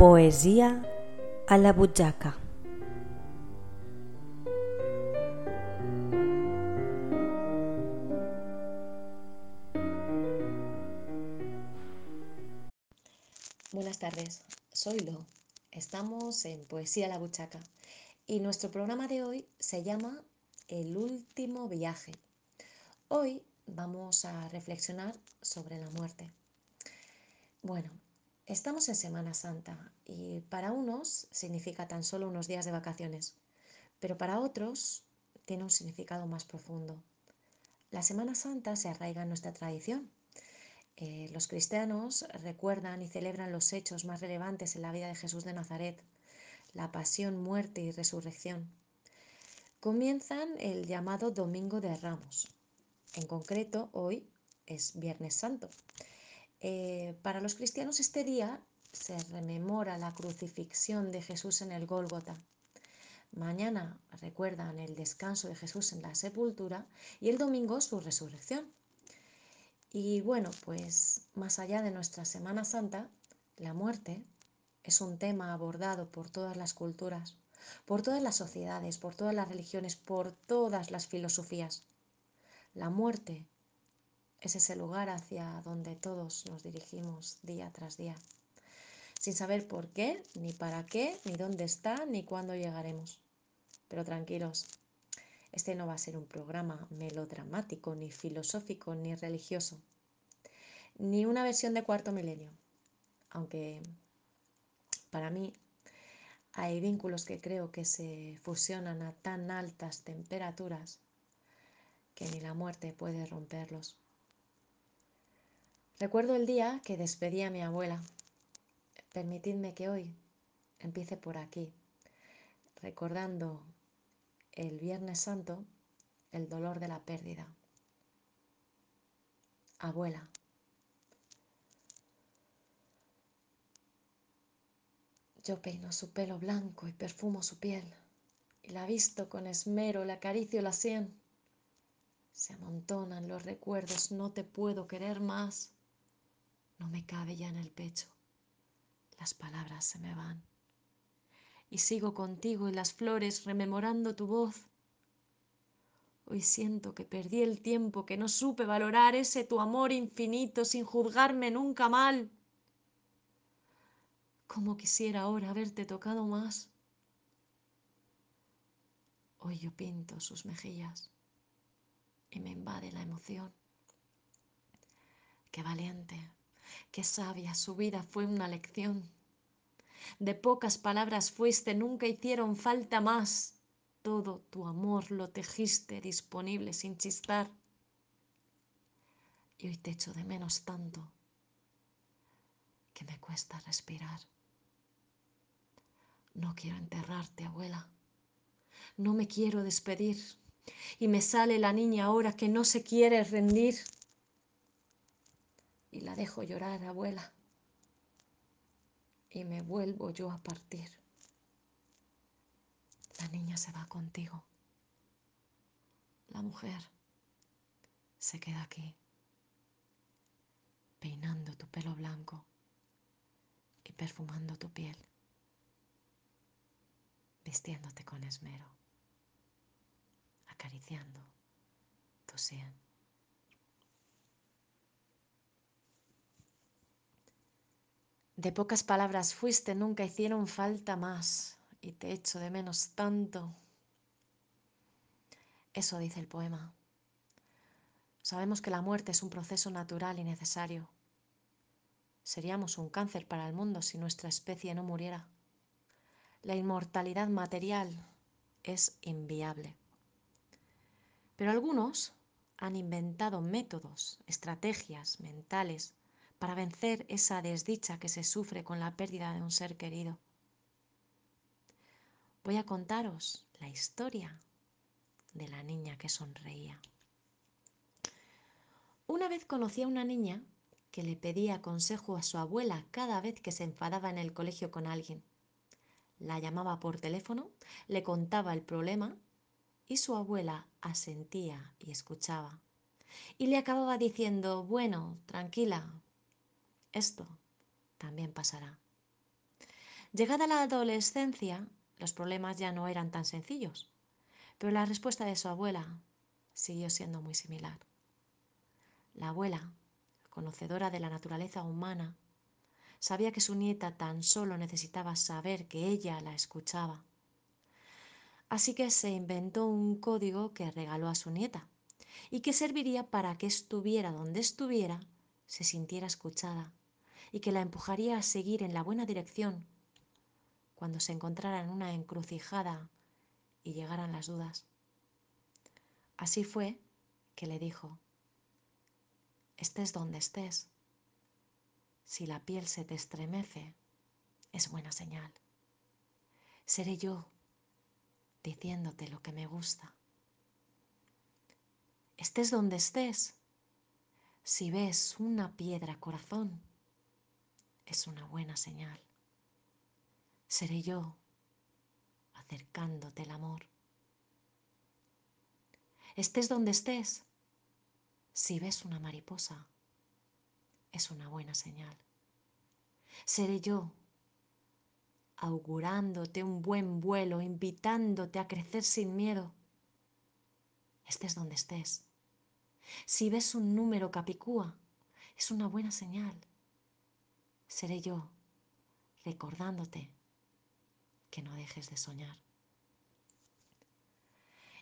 Poesía a la buchaca. Buenas tardes, soy Lo. Estamos en Poesía a la Buchaca y nuestro programa de hoy se llama El último viaje. Hoy vamos a reflexionar sobre la muerte. Bueno, estamos en Semana Santa y para unos significa tan solo unos días de vacaciones, pero para otros tiene un significado más profundo. La Semana Santa se arraiga en nuestra tradición. Eh, los cristianos recuerdan y celebran los hechos más relevantes en la vida de Jesús de Nazaret, la pasión, muerte y resurrección. Comienzan el llamado Domingo de Ramos. En concreto, hoy es Viernes Santo. Eh, para los cristianos este día se rememora la crucifixión de Jesús en el Gólgota. Mañana recuerdan el descanso de Jesús en la sepultura y el domingo su resurrección. Y bueno, pues más allá de nuestra Semana Santa, la muerte es un tema abordado por todas las culturas, por todas las sociedades, por todas las religiones, por todas las filosofías. La muerte es ese lugar hacia donde todos nos dirigimos día tras día, sin saber por qué, ni para qué, ni dónde está, ni cuándo llegaremos. Pero tranquilos, este no va a ser un programa melodramático, ni filosófico, ni religioso, ni una versión de cuarto milenio, aunque para mí hay vínculos que creo que se fusionan a tan altas temperaturas que ni la muerte puede romperlos. Recuerdo el día que despedí a mi abuela. Permitidme que hoy empiece por aquí, recordando el Viernes Santo, el dolor de la pérdida. Abuela. Yo peino su pelo blanco y perfumo su piel, y la visto con esmero, le acaricio la sien. Se amontonan los recuerdos, no te puedo querer más no me cabe ya en el pecho. Las palabras se me van. Y sigo contigo en las flores rememorando tu voz. Hoy siento que perdí el tiempo, que no supe valorar ese tu amor infinito sin juzgarme nunca mal. ¿Cómo quisiera ahora haberte tocado más? Hoy yo pinto sus mejillas y me invade la emoción. Qué valiente, Qué sabia su vida fue una lección. De pocas palabras fuiste, nunca hicieron falta más. Todo tu amor lo tejiste disponible sin chistar. Y hoy te echo de menos tanto que me cuesta respirar. No quiero enterrarte, abuela. No me quiero despedir. Y me sale la niña ahora que no se quiere rendir dejo llorar, abuela. Y me vuelvo yo a partir. La niña se va contigo. La mujer se queda aquí, peinando tu pelo blanco y perfumando tu piel, vistiéndote con esmero, acariciando tu sien. De pocas palabras fuiste, nunca hicieron falta más y te echo de menos tanto. Eso dice el poema. Sabemos que la muerte es un proceso natural y necesario. Seríamos un cáncer para el mundo si nuestra especie no muriera. La inmortalidad material es inviable. Pero algunos han inventado métodos, estrategias mentales para vencer esa desdicha que se sufre con la pérdida de un ser querido. Voy a contaros la historia de la niña que sonreía. Una vez conocí a una niña que le pedía consejo a su abuela cada vez que se enfadaba en el colegio con alguien. La llamaba por teléfono, le contaba el problema y su abuela asentía y escuchaba. Y le acababa diciendo, bueno, tranquila, esto también pasará. Llegada la adolescencia, los problemas ya no eran tan sencillos, pero la respuesta de su abuela siguió siendo muy similar. La abuela, conocedora de la naturaleza humana, sabía que su nieta tan solo necesitaba saber que ella la escuchaba. Así que se inventó un código que regaló a su nieta y que serviría para que estuviera donde estuviera, se sintiera escuchada y que la empujaría a seguir en la buena dirección cuando se encontrara en una encrucijada y llegaran las dudas. Así fue que le dijo, estés donde estés, si la piel se te estremece, es buena señal. Seré yo diciéndote lo que me gusta. Estés donde estés, si ves una piedra corazón, es una buena señal seré yo acercándote el amor. Estés donde estés, si ves una mariposa, es una buena señal. Seré yo augurándote un buen vuelo, invitándote a crecer sin miedo. Estés donde estés. Si ves un número capicúa, es una buena señal. Seré yo recordándote que no dejes de soñar.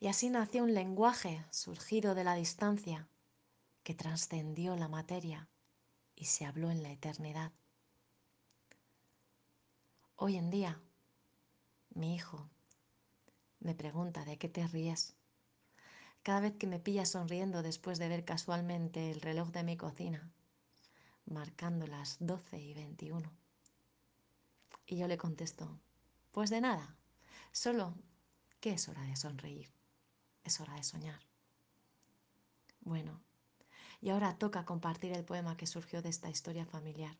Y así nació un lenguaje surgido de la distancia que trascendió la materia y se habló en la eternidad. Hoy en día, mi hijo me pregunta de qué te ríes. Cada vez que me pilla sonriendo después de ver casualmente el reloj de mi cocina, marcando las 12 y 21. Y yo le contesto, pues de nada, solo que es hora de sonreír, es hora de soñar. Bueno, y ahora toca compartir el poema que surgió de esta historia familiar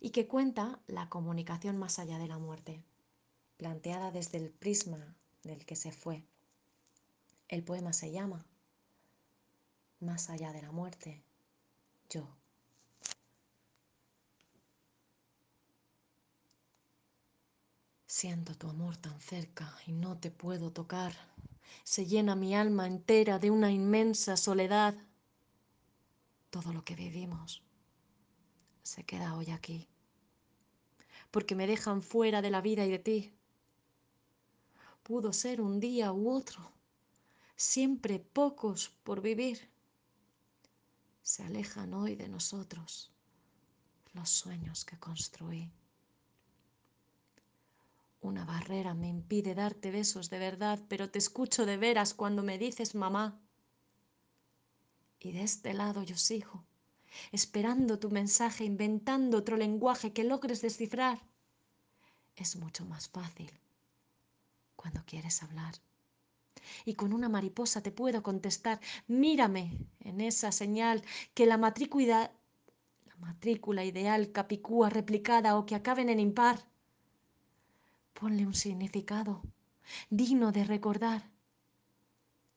y que cuenta la comunicación más allá de la muerte, planteada desde el prisma del que se fue. El poema se llama Más allá de la muerte, yo. Siento tu amor tan cerca y no te puedo tocar. Se llena mi alma entera de una inmensa soledad. Todo lo que vivimos se queda hoy aquí, porque me dejan fuera de la vida y de ti. Pudo ser un día u otro, siempre pocos por vivir. Se alejan hoy de nosotros los sueños que construí. Una barrera me impide darte besos de verdad, pero te escucho de veras cuando me dices mamá. Y de este lado yo sigo, esperando tu mensaje, inventando otro lenguaje que logres descifrar. Es mucho más fácil cuando quieres hablar. Y con una mariposa te puedo contestar, mírame en esa señal que la matrícula, la matrícula ideal capicúa replicada o que acaben en impar Ponle un significado digno de recordar.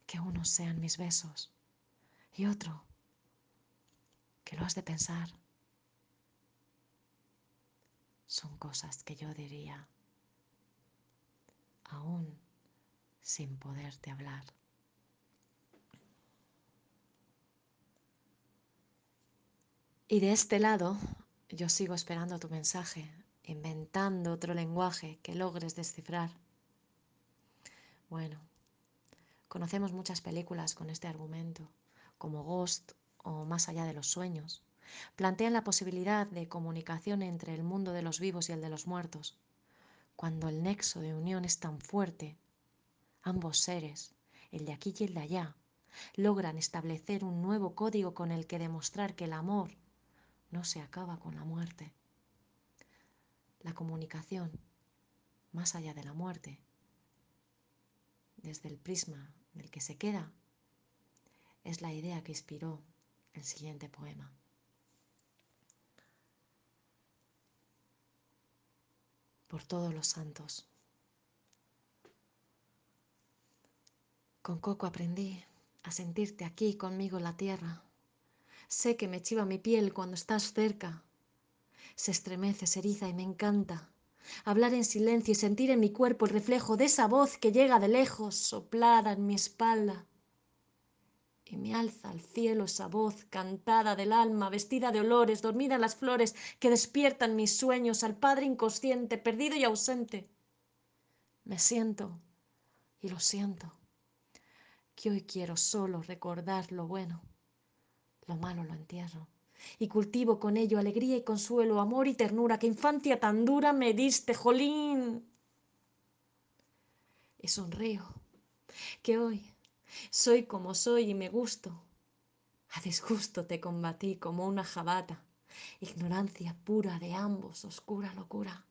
Que unos sean mis besos y otro que lo has de pensar. Son cosas que yo diría aún sin poderte hablar. Y de este lado, yo sigo esperando tu mensaje, inventando otro lenguaje que logres descifrar. Bueno, conocemos muchas películas con este argumento, como Ghost o Más allá de los sueños. Plantean la posibilidad de comunicación entre el mundo de los vivos y el de los muertos. Cuando el nexo de unión es tan fuerte, ambos seres, el de aquí y el de allá, logran establecer un nuevo código con el que demostrar que el amor no se acaba con la muerte la comunicación más allá de la muerte, desde el prisma del que se queda, es la idea que inspiró el siguiente poema. Por todos los santos. Con Coco aprendí a sentirte aquí conmigo en la tierra. Sé que me chiva mi piel cuando estás cerca se estremece, se eriza y me encanta. hablar en silencio y sentir en mi cuerpo el reflejo de esa voz que llega de lejos, soplada en mi espalda. Y me alza al cielo esa voz cantada del alma, vestida de olores, dormida en las flores, que despiertan mis sueños al Padre inconsciente, perdido y ausente. Me siento y lo siento, que hoy quiero solo recordar lo bueno, lo malo lo entierro y cultivo con ello alegría y consuelo, amor y ternura, que infancia tan dura me diste, jolín. Y sonrío, que hoy soy como soy y me gusto. A disgusto te combatí como una jabata, ignorancia pura de ambos, oscura locura.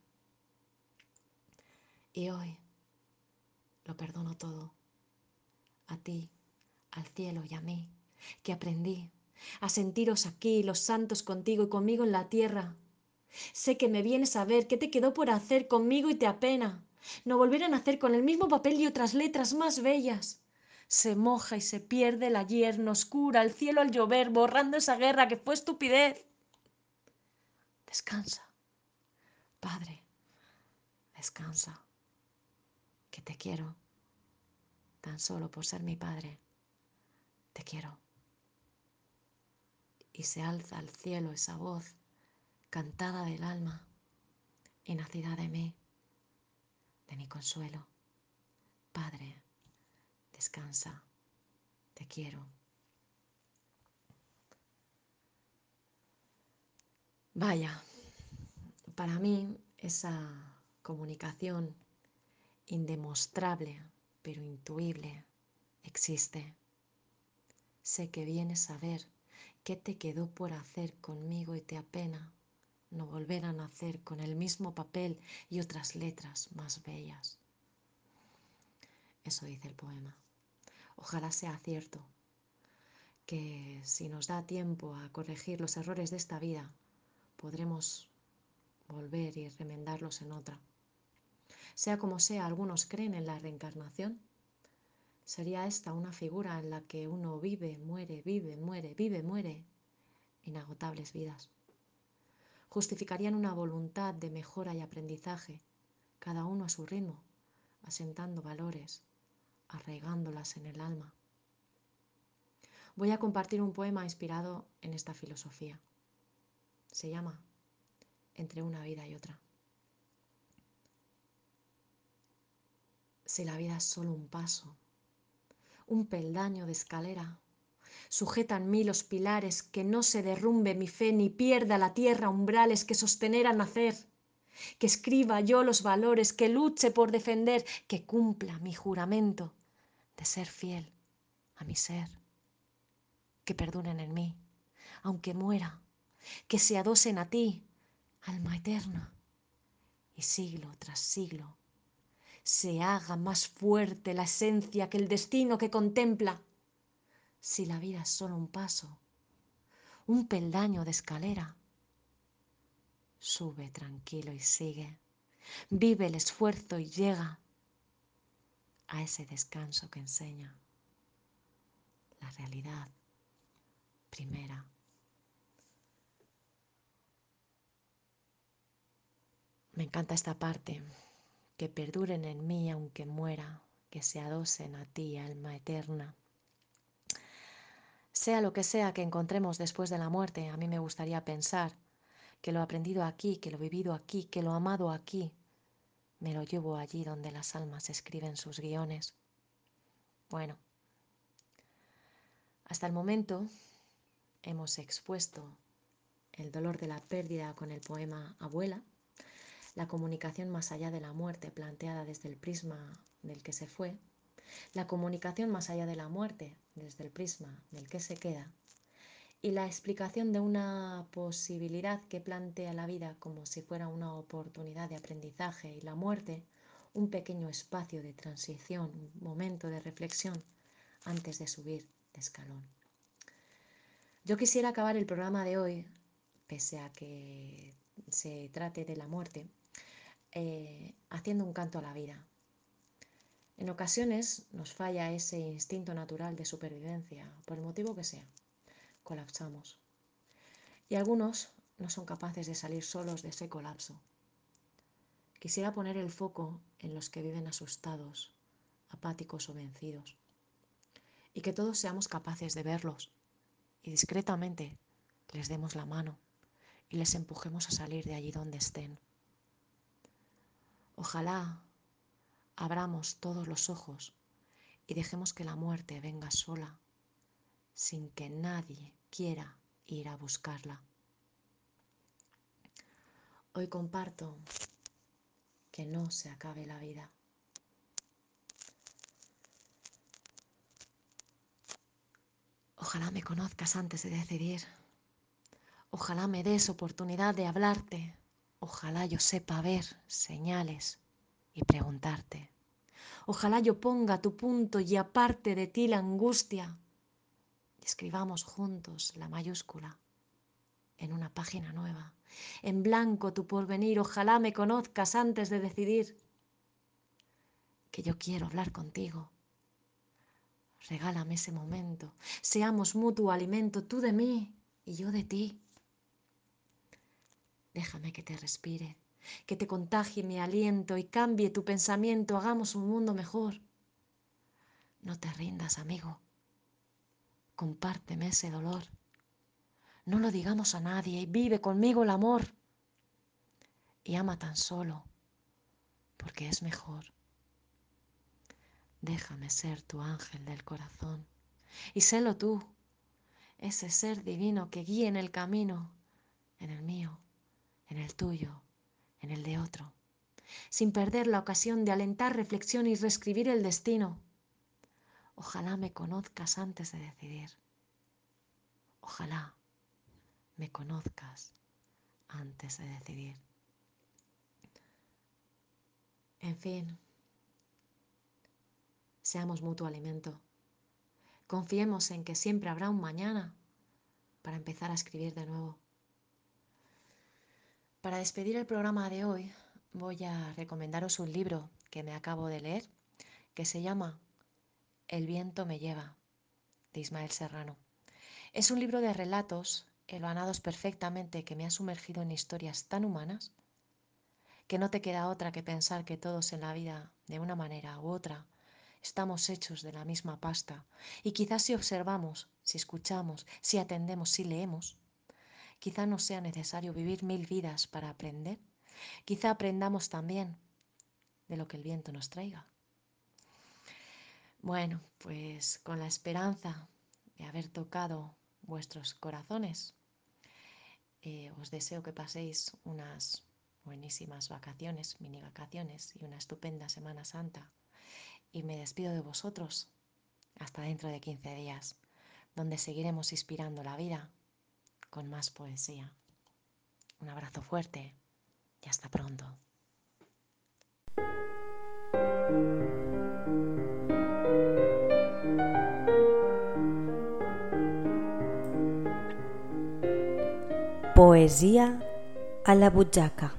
Y hoy lo perdono todo, a ti, al cielo y a mí, que aprendí a sentiros aquí, los santos contigo y conmigo en la tierra. Sé que me vienes a ver qué te quedó por hacer conmigo y te apena. No volver a nacer con el mismo papel y otras letras más bellas. Se moja y se pierde la yerna oscura, el cielo al llover, borrando esa guerra que fue estupidez. Descansa, Padre, descansa, que te quiero, tan solo por ser mi Padre, te quiero y se alza al cielo esa voz cantada del alma y nacida de mí, de mi consuelo. Padre, descansa, te quiero. Vaya, para mí esa comunicación indemostrable pero intuible existe. Sé que vienes a ver ¿Qué te quedó por hacer conmigo y te apena no volver a nacer con el mismo papel y otras letras más bellas? Eso dice el poema. Ojalá sea cierto que si nos da tiempo a corregir los errores de esta vida, podremos volver y remendarlos en otra. Sea como sea, algunos creen en la reencarnación Sería esta una figura en la que uno vive, muere, vive, muere, vive, muere, inagotables vidas. Justificarían una voluntad de mejora y aprendizaje, cada uno a su ritmo, asentando valores, arraigándolas en el alma. Voy a compartir un poema inspirado en esta filosofía. Se llama Entre una vida y otra. Si la vida es solo un paso, un peldaño de escalera. Sujetan mí los pilares, que no se derrumbe mi fe ni pierda la tierra umbrales que sostener a nacer. Que escriba yo los valores, que luche por defender, que cumpla mi juramento de ser fiel a mi ser. Que perdonen en mí, aunque muera, que se adosen a ti, alma eterna, y siglo tras siglo se haga más fuerte la esencia que el destino que contempla. Si la vida es solo un paso, un peldaño de escalera, sube tranquilo y sigue, vive el esfuerzo y llega a ese descanso que enseña la realidad primera. Me encanta esta parte que perduren en mí aunque muera, que se adosen a ti, alma eterna. Sea lo que sea que encontremos después de la muerte, a mí me gustaría pensar que lo aprendido aquí, que lo vivido aquí, que lo amado aquí, me lo llevo allí donde las almas escriben sus guiones. Bueno, hasta el momento hemos expuesto el dolor de la pérdida con el poema Abuela, la comunicación más allá de la muerte planteada desde el prisma del que se fue, la comunicación más allá de la muerte desde el prisma del que se queda, y la explicación de una posibilidad que plantea la vida como si fuera una oportunidad de aprendizaje y la muerte un pequeño espacio de transición, un momento de reflexión antes de subir de escalón. Yo quisiera acabar el programa de hoy, pese a que se trate de la muerte, eh, haciendo un canto a la vida. En ocasiones nos falla ese instinto natural de supervivencia, por el motivo que sea. Colapsamos. Y algunos no son capaces de salir solos de ese colapso. quisiera poner el foco en los que viven asustados, apáticos o vencidos, y que todos seamos capaces de verlos y discretamente les demos la mano y les empujemos a salir de allí donde estén. Ojalá abramos todos los ojos y dejemos que la muerte venga sola, sin que nadie quiera ir a buscarla. Hoy comparto que no se acabe la vida. Ojalá me conozcas antes de decidir. Ojalá me des oportunidad de hablarte. Ojalá yo sepa ver señales y preguntarte. Ojalá yo ponga tu punto y aparte de ti la angustia. Y escribamos juntos la mayúscula en una página nueva. En blanco tu porvenir. Ojalá me conozcas antes de decidir. Que yo quiero hablar contigo. Regálame ese momento. Seamos mutuo alimento, tú de mí y yo de ti. Déjame que te respire, que te contagie mi aliento y cambie tu pensamiento, hagamos un mundo mejor. No te rindas, amigo. Compárteme ese dolor. No lo digamos a nadie y vive conmigo el amor. Y ama tan solo, porque es mejor. Déjame ser tu ángel del corazón y sélo tú, ese ser divino que guíe en el camino, en el mío en el tuyo, en el de otro, sin perder la ocasión de alentar reflexión y reescribir el destino. Ojalá me conozcas antes de decidir. Ojalá me conozcas antes de decidir. En fin, seamos mutuo alimento. Confiemos en que siempre habrá un mañana para empezar a escribir de nuevo. Para despedir el programa de hoy voy a recomendaros un libro que me acabo de leer que se llama El viento me lleva de Ismael Serrano. Es un libro de relatos elvanados perfectamente que me ha sumergido en historias tan humanas que no te queda otra que pensar que todos en la vida, de una manera u otra, estamos hechos de la misma pasta y quizás si observamos, si escuchamos, si atendemos, si leemos, Quizá no sea necesario vivir mil vidas para aprender. Quizá aprendamos también de lo que el viento nos traiga. Bueno, pues con la esperanza de haber tocado vuestros corazones, eh, os deseo que paséis unas buenísimas vacaciones, mini vacaciones y una estupenda Semana Santa. Y me despido de vosotros hasta dentro de 15 días, donde seguiremos inspirando la vida con más poesía. Un abrazo fuerte y hasta pronto. Poesía a la butxaca.